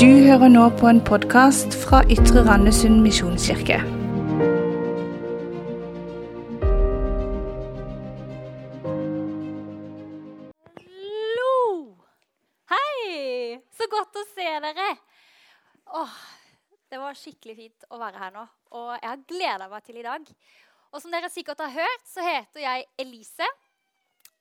Du hører nå på en podkast fra Ytre Randesund misjonskirke. Hallo! Hei! Så godt å se dere. Åh, det var skikkelig fint å være her nå. Og jeg har gleda meg til i dag. Og som dere sikkert har hørt, så heter jeg Elise.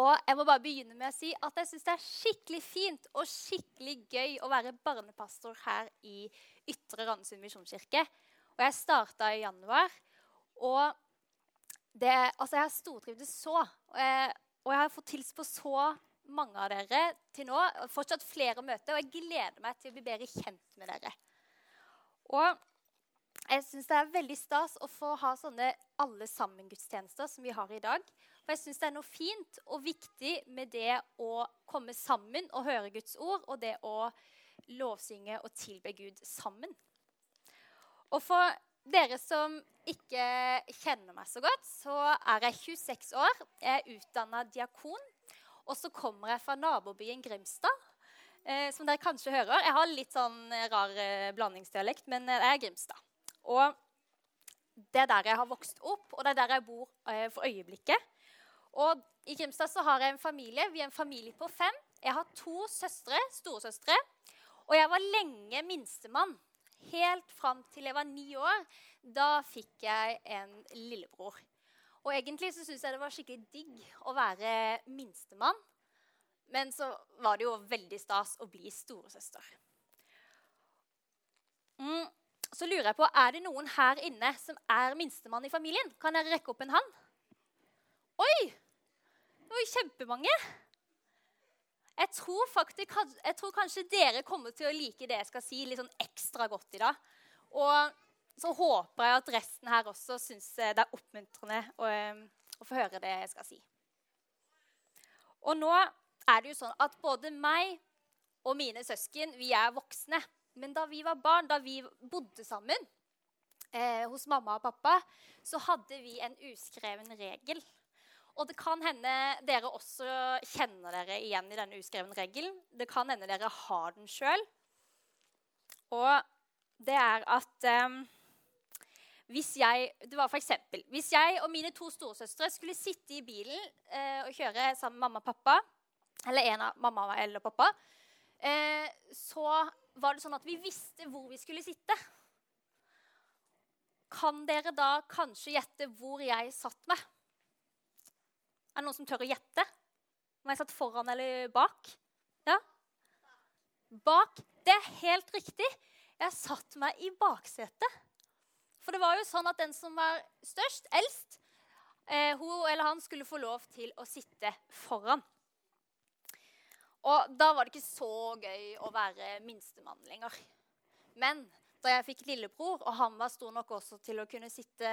Og jeg må bare begynne med å si at jeg syns det er skikkelig fint og skikkelig gøy å være barnepastor her i Ytre Randesund misjonskirke. Og jeg starta i januar. Og det, altså jeg har stortrivdes så. Og jeg, og jeg har fått hilst på så mange av dere til nå. Fortsatt flere å møte, og jeg gleder meg til å bli bedre kjent med dere. Og jeg syns det er veldig stas å få ha sånne alle sammen-gudstjenester som vi har i dag. For jeg syns det er noe fint og viktig med det å komme sammen og høre Guds ord, og det å lovsynge og tilbe Gud sammen. Og for dere som ikke kjenner meg så godt, så er jeg 26 år. Jeg er utdanna diakon. Og så kommer jeg fra nabobyen Grimstad. Eh, som dere kanskje hører. Jeg har litt sånn rar eh, blandingsdialekt, men jeg er Grimstad. Og det er der jeg har vokst opp, og det er der jeg bor eh, for øyeblikket. Og i Grimstad så har jeg en familie. Vi er en familie på fem. Jeg har to søstre, storesøstre. Og jeg var lenge minstemann. Helt fram til jeg var ni år. Da fikk jeg en lillebror. Og egentlig så syns jeg det var skikkelig digg å være minstemann. Men så var det jo veldig stas å bli storesøster. Mm, så lurer jeg på, Er det noen her inne som er minstemann i familien? Kan dere rekke opp en hånd? Oi! Det var kjempemange. Jeg tror, faktisk, jeg tror kanskje dere kommer til å like det jeg skal si, litt sånn ekstra godt i dag. Og så håper jeg at resten her også syns det er oppmuntrende å, å, få høre det jeg skal si. Og nå er det jo sånn at både meg og mine søsken vi er voksne. Men da vi var barn, da vi bodde sammen eh, hos mamma og pappa, så hadde vi en uskreven regel. Og det kan hende dere også kjenner dere igjen i denne uskrevne regelen. Det kan hende dere har den sjøl. Og det er at um, hvis jeg, det var for eksempel, hvis jeg og mine to storesøstre skulle sitte i bilen eh, og kjøre sammen med mamma og pappa, eller en av mamma eller pappa, eh, så var det sånn at vi visste hvor vi skulle sitte. Kan dere da kanskje gjette hvor jeg satt meg? Er det noen som tør å gjette? Om jeg satt foran eller bak? Ja? Bak. Det er helt riktig. Jeg satt meg i baksetet. For det var jo sånn at den som var størst, eldst, eh, hun eller han skulle få lov til å sitte foran. Og da var det ikke så gøy å være minstemann lenger. Men da jeg fikk lillebror, og han var stor nok også til å kunne sitte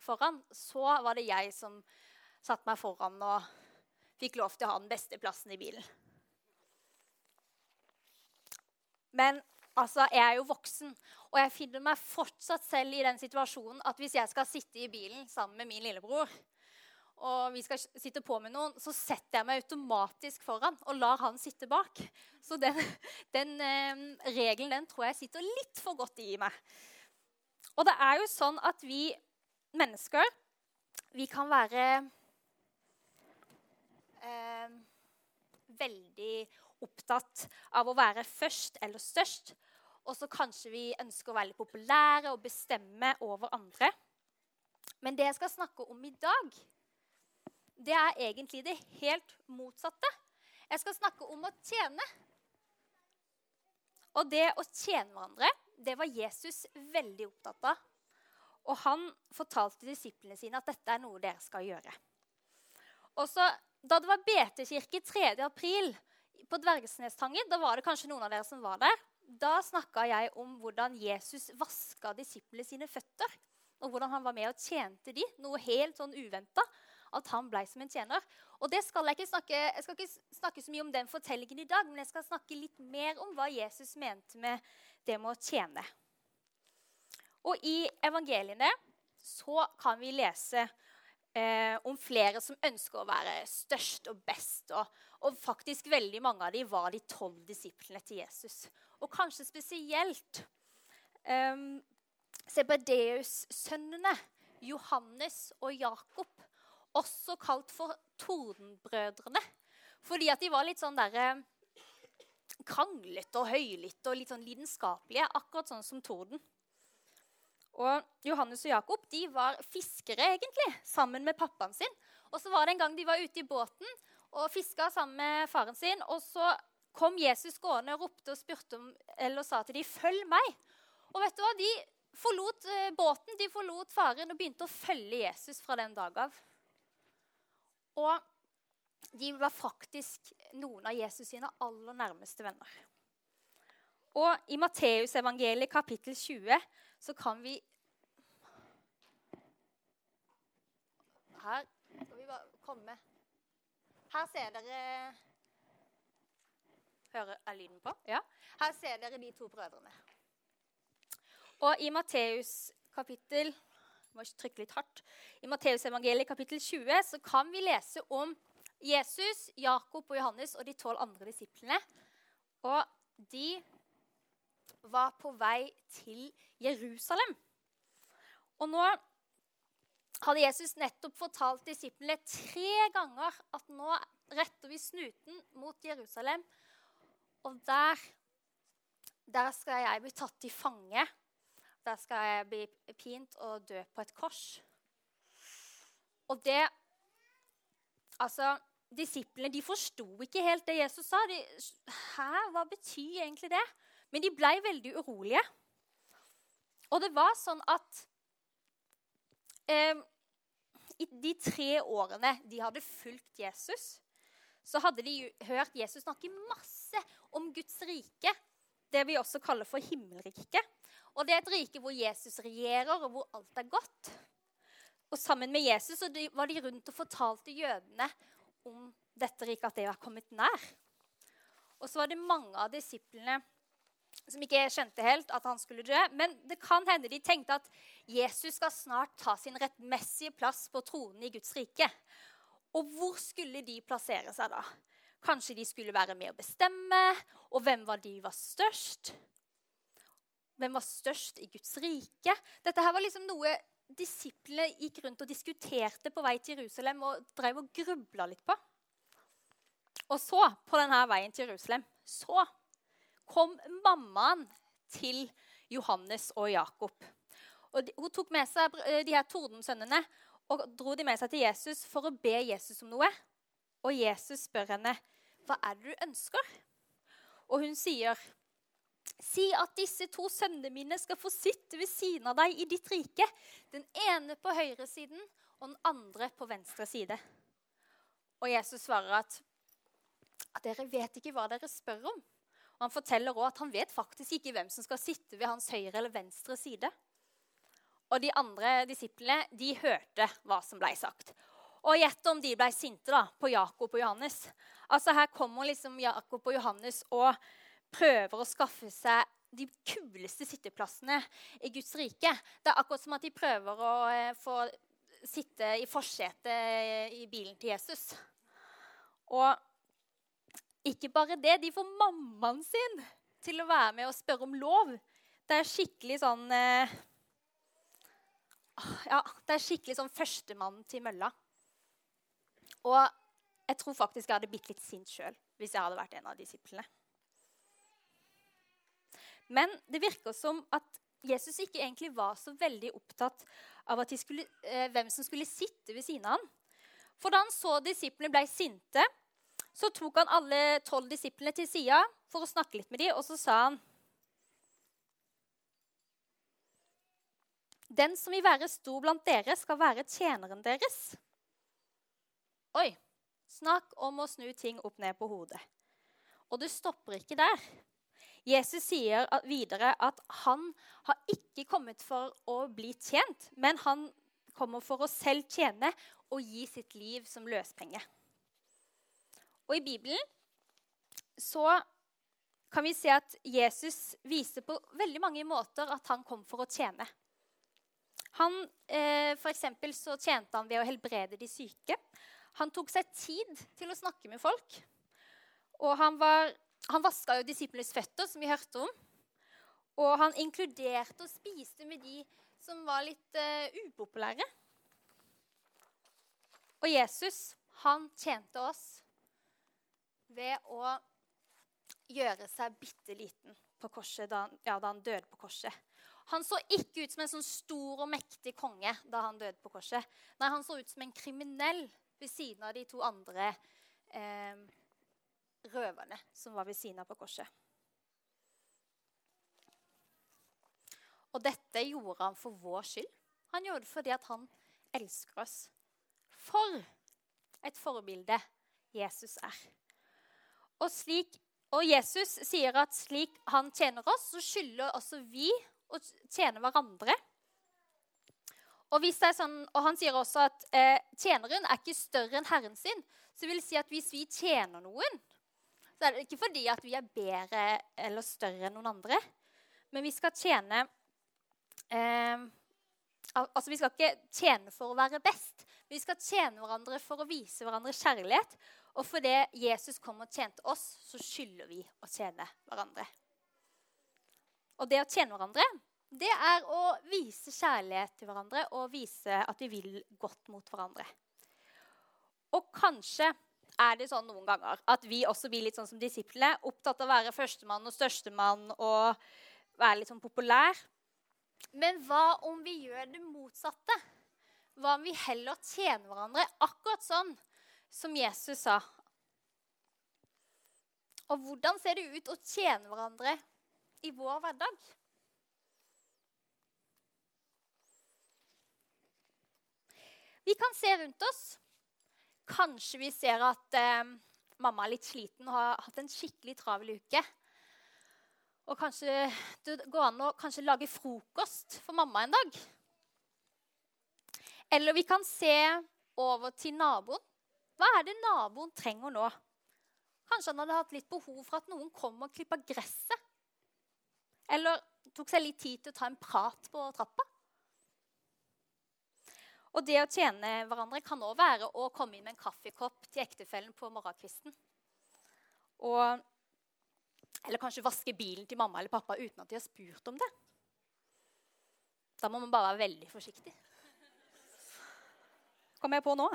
foran, så var det jeg som satte meg foran og fikk lov til å ha den beste plassen i bilen. Men altså, jeg er jo voksen, og jeg finner meg fortsatt selv i den situasjonen at hvis jeg skal sitte i bilen sammen med min lillebror, og vi skal sitte på med noen, så setter jeg meg automatisk foran og lar han sitte bak. Så den, den eh, regelen den tror jeg sitter litt for godt i meg. Og det er jo sånn at vi mennesker, vi kan være eh, veldig opptatt av å være først eller størst. Og så kanskje vi ønsker å være litt populære og bestemme over andre. Men det jeg skal snakke om i dag, det er egentlig det helt motsatte. Jeg skal snakke om å tjene. Og det å tjene hverandre, det var Jesus veldig opptatt av. Og han fortalte disiplene sine at dette er noe dere skal gjøre. Og så, Da det var BT-kirke 3. april på Dvergesnestangen, da var det kanskje noen av dere som var der, da snakka jeg om hvordan Jesus vaska disiplene sine føtter. Og hvordan han var med og tjente de, noe helt sånn uventa. At han ble som en tjener. Og det skal Jeg ikke snakke jeg skal ikke snakke så mye om den fortellingen i dag, men jeg skal snakke litt mer om hva Jesus mente med det med å tjene. Og i evangeliene så kan vi lese eh, om flere som ønsker å være størst og best og, Og faktisk veldig mange av dem var de tolv disiplene til Jesus. Og kanskje spesielt eh, Sebedeus-sønnene Johannes og Jakob, også kalt for Tordenbrødrene. Fordi at de var litt sånn derre kranglete og høylytte og litt sånn lidenskapelige, akkurat sånn som torden. Og Johannes og Jakob de var fiskere, egentlig, sammen med pappaen sin. Og så var det en gang de var ute i båten og fiska sammen med faren sin. Og så kom Jesus gående og ropte og spurte om, eller sa til dem, 'Følg meg'. Og vet du hva? De forlot eh, båten, de forlot faren og begynte å følge Jesus fra den dag av. Og de var faktisk noen av Jesus sine aller nærmeste venner. Og i Matteusevangeliet kapittel 20 så kan vi Her skal vi bare komme. Her ser dere Hører er lyden på? Ja. Her ser dere de to brødrene. Og i Matteus kapittel må trykke litt hardt. I Matteusevangeliet kapittel 20 så kan vi lese om Jesus, Jakob og Johannes og de tolv andre disiplene. Og de var på vei til Jerusalem. Og nå hadde Jesus nettopp fortalt disiplene tre ganger at nå retter vi snuten mot Jerusalem. Og der, der skal jeg bli tatt til fange. Der skal jeg bli pint og dø på et kors. Og det Altså, disiplene de forsto ikke helt det Jesus sa. De, Hæ, hva betyr egentlig det? Men de ble veldig urolige. Og det var sånn at eh, i de tre årene de hadde fulgt Jesus, så hadde de hørt Jesus snakke masse om Guds rike. Det vi også kaller for himmelriket. Og det er et rike hvor Jesus regjerer, og hvor alt er godt. Og sammen med Jesus var de rundt og fortalte jødene om dette riket, at det var kommet nær. Og så var det mange av disiplene som ikke skjønte helt at han skulle dø. Men det kan hende de tenkte at Jesus skal snart ta sin rettmessige plass på tronen i Guds rike. Og hvor skulle de plassere seg da? Kanskje de skulle være med å bestemme? Og hvem var de var størst? Hvem var størst i Guds rike? Dette her var liksom noe disiplene gikk rundt og diskuterte på vei til Jerusalem og drev og grubla litt på. Og så, på denne veien til Jerusalem, så kom mammaen til Johannes og Jakob. Og hun tok med seg eh, de her tordensønnene og dro de med seg til Jesus for å be Jesus om noe. Og Jesus spør henne, 'Hva er det du ønsker?' Og hun sier, 'Si at disse to sønnene mine skal få sitte ved siden av deg i ditt rike.' 'Den ene på høyre siden og den andre på venstre side.' Og Jesus svarer at, at dere vet ikke hva dere spør om. Og Han forteller også at han vet faktisk ikke hvem som skal sitte ved hans høyre eller venstre side. Og de andre disiplene de hørte hva som ble sagt. Og gjett om de ble sinte da, på Jakob og Johannes. Altså Her kommer liksom Jakob og Johannes og prøver å skaffe seg de kuleste sitteplassene i Guds rike. Det er akkurat som at de prøver å eh, få sitte i forsetet i bilen til Jesus. Og ikke bare det, de får mammaen sin til å være med og spørre om lov. Det er skikkelig sånn eh, Ja, det er skikkelig sånn førstemann til mølla. Og jeg tror faktisk jeg hadde blitt litt sint sjøl hvis jeg hadde vært en av disiplene. Men det virker som at Jesus ikke egentlig var så veldig opptatt av skulle, eh, hvem som skulle sitte ved siden av ham. For da han så disiplene ble sinte, så tok han alle tolv disiplene til sida for å snakke litt med dem, og så sa han Den som vil være stor blant dere, skal være tjeneren deres. Oi! Snakk om å snu ting opp ned på hodet. Og det stopper ikke der. Jesus sier videre at han har ikke kommet for å bli tjent, men han kommer for å selv tjene og gi sitt liv som løspenge. Og i Bibelen så kan vi se at Jesus viser på veldig mange måter at han kom for å tjene. Han, for for så tjente han ved å helbrede de syke. Han tok seg tid til å snakke med folk. Og han, var, han vaska jo disiplenes føtter, som vi hørte om. Og han inkluderte og spiste med de som var litt uh, upopulære. Og Jesus, han tjente oss ved å gjøre seg bitte liten på korset da han, ja, da han døde på korset. Han så ikke ut som en sånn stor og mektig konge da han døde på korset. Nei, han så ut som en kriminell ved siden av de to andre eh, røverne som var ved siden av på korset. Og dette gjorde han for vår skyld. Han gjorde det fordi at han elsker oss. For et forbilde Jesus er. Og, slik, og Jesus sier at slik han tjener oss, så skylder også vi å tjene hverandre. Og, sånn, og, han sier også at eh, tjeneren er ikke større enn herren sin. Så det vil si at hvis vi tjener noen, så er det ikke fordi at vi er bedre eller større enn noen andre. Men vi skal tjene eh, Altså, vi skal ikke tjene for å være best. Vi skal tjene hverandre for å vise hverandre kjærlighet. Og fordi Jesus kom og tjente oss, så skylder vi å tjene hverandre. Og det å tjene hverandre, det er å vise kjærlighet til hverandre og vise at vi vil godt mot hverandre. Og kanskje er det sånn noen ganger at vi også blir litt sånn som disiplene. Opptatt av å være førstemann og størstemann og være litt sånn populær. Men hva om vi gjør det motsatte? Hva om vi heller tjener hverandre akkurat sånn som Jesus sa? Og hvordan ser det ut å tjene hverandre i vår hverdag? Vi kan se rundt oss. Kanskje vi ser at eh, mamma er litt sliten og har hatt en skikkelig travel uke. Og kanskje det går an å lage frokost for mamma en dag. Eller vi kan se over til naboen. Hva er det naboen trenger nå? Kanskje han hadde hatt litt behov for at noen kom og klippa gresset. Eller tok seg litt tid til å ta en prat på trappa. Og det å tjene hverandre kan òg være å komme inn med en kaffekopp til ektefellen på morgenkvisten. Og, eller kanskje vaske bilen til mamma eller pappa uten at de har spurt om det. Da må man bare være veldig forsiktig. Kommer jeg på nå?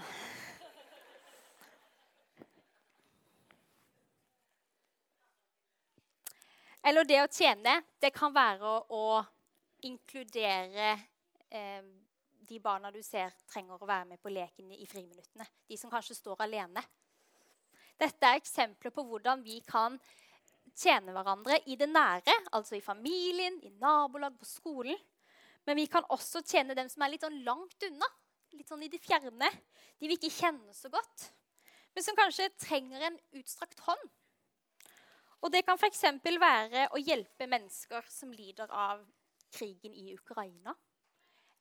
Eller det å tjene, det kan være å inkludere eh, de barna du ser trenger å være med på leken i friminuttene. De som kanskje står alene. Dette er eksempler på hvordan vi kan tjene hverandre i det nære, altså i familien, i nabolag, på skolen. Men vi kan også tjene dem som er litt sånn langt unna, litt sånn i det fjerne. De vi ikke kjenner så godt, men som kanskje trenger en utstrakt hånd. Og det kan f.eks. være å hjelpe mennesker som lider av krigen i Ukraina.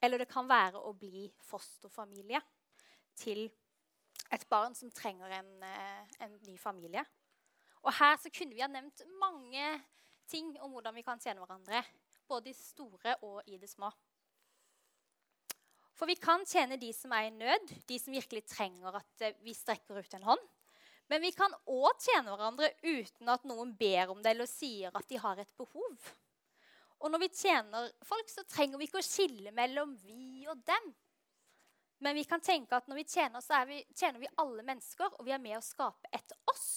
Eller det kan være å bli fosterfamilie til et barn som trenger en, eh, en, ny familie. Og her så kunne vi ha nevnt mange ting om hvordan vi kan tjene hverandre. Både i store og i det små. For vi kan tjene de som er i nød, de som virkelig trenger at eh, vi strekker ut en hånd. Men vi kan òg tjene hverandre uten at noen ber om det eller sier at de har et behov. Og når vi tjener folk, så trenger vi ikke å skille mellom vi og dem. Men vi kan tenke at når vi tjener, så vi, tjener vi alle mennesker, og vi er med å skape et oss.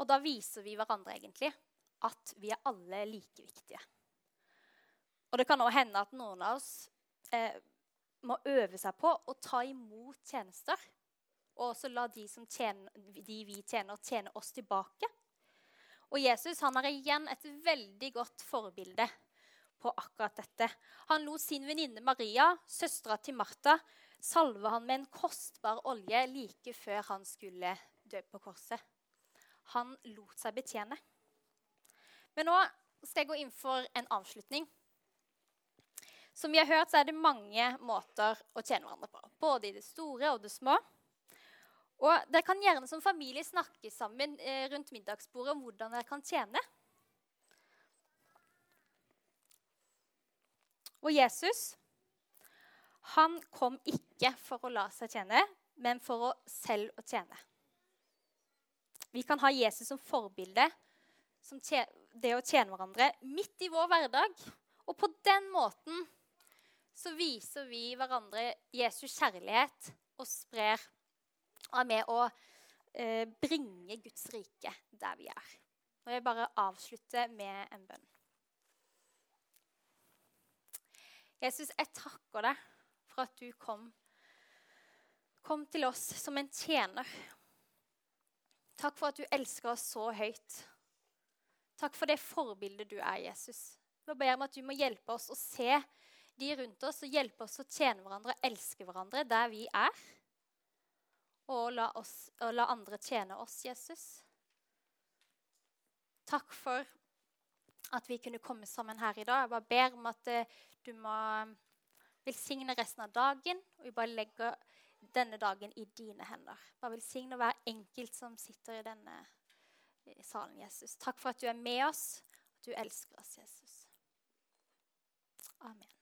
Og da viser vi hverandre egentlig at vi er alle like viktige. Og det kan òg hende at noen av oss eh, må øve seg på å ta imot tjenester. Og også la de, tjener, de vi tjener, tjene oss tilbake. Og Jesus han er igjen et veldig godt forbilde på akkurat dette. Han lot sin venninne Maria, søstera til Martha, salve han med en kostbar olje like før han skulle dø på korset. Han lot seg betjene. Men nå skal jeg gå inn for en avslutning. Som vi har hørt, så er det mange måter å tjene hverandre på. Både i det store og det små. Og Dere kan gjerne som familie snakke sammen eh, rundt middagsbordet om hvordan dere kan tjene. Og Jesus han kom ikke for å la seg tjene, men for å selv å tjene. vi kan ha Jesus som forbilde, som det å tjene hverandre midt i vår hverdag. Og på den måten så viser vi hverandre Jesus kjærlighet og sprer og med å eh, bringe Guds rike der vi er. Og jeg bare avslutter med en bønn. Jesus, jeg takker deg for at du kom, kom til oss som en tjener. Takk for at du elsker oss så høyt. Takk for det forbildet du er, Jesus. Jeg ber om at du må hjelpe oss å se de rundt oss og hjelpe oss å tjene hverandre og elske hverandre der vi er. Og la, oss, og la andre tjene oss, Jesus. Takk for at vi kunne komme sammen her i dag. Jeg bare ber om at eh, du må velsigne resten av dagen. Og vi bare legger denne dagen i dine hender. Bare velsigne hver enkelt som sitter i denne salen, Jesus. Takk for at du er med oss, at du elsker oss, Jesus. Amen.